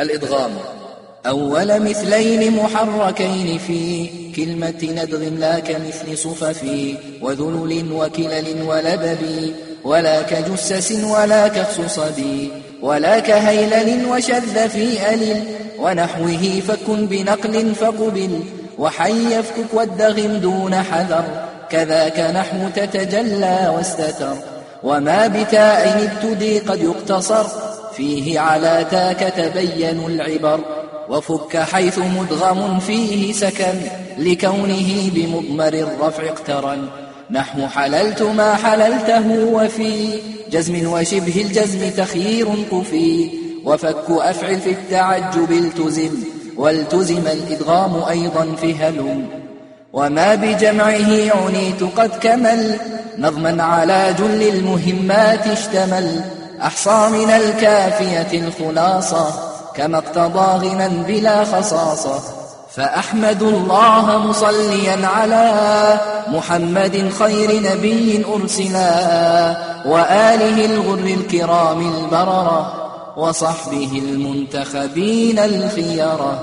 الإدغام. أول مثلين محركين في كلمة ندغ لا كمثل صفف وذلل وكلل ولبب ولا كجسس ولا كخصصب ولا كهيلل وشذ في ألل ونحوه فكن بنقل فقبل وحي يفكك والدغم دون حذر كذاك نحو تتجلى واستتر وما بتاء ابتدي قد يقتصر. فيه على تاك تبين العبر وفك حيث مدغم فيه سكن لكونه بمضمر الرفع اقترن. نحو حللت ما حللته وفي جزم وشبه الجزم تخيير قفي وفك أفعل في التعجب التزم والتزم الإدغام أيضا في هلم. وما بجمعه عنيت قد كمل نظما على جل المهمات اشتمل. أحصى من الكافية الخلاصة كما اقتضى غنى بلا خصاصة. فأحمد الله مصليا على محمد خير نبي أرسلا وآله الغر الكرام البررة وصحبه المنتخبين الخيرة.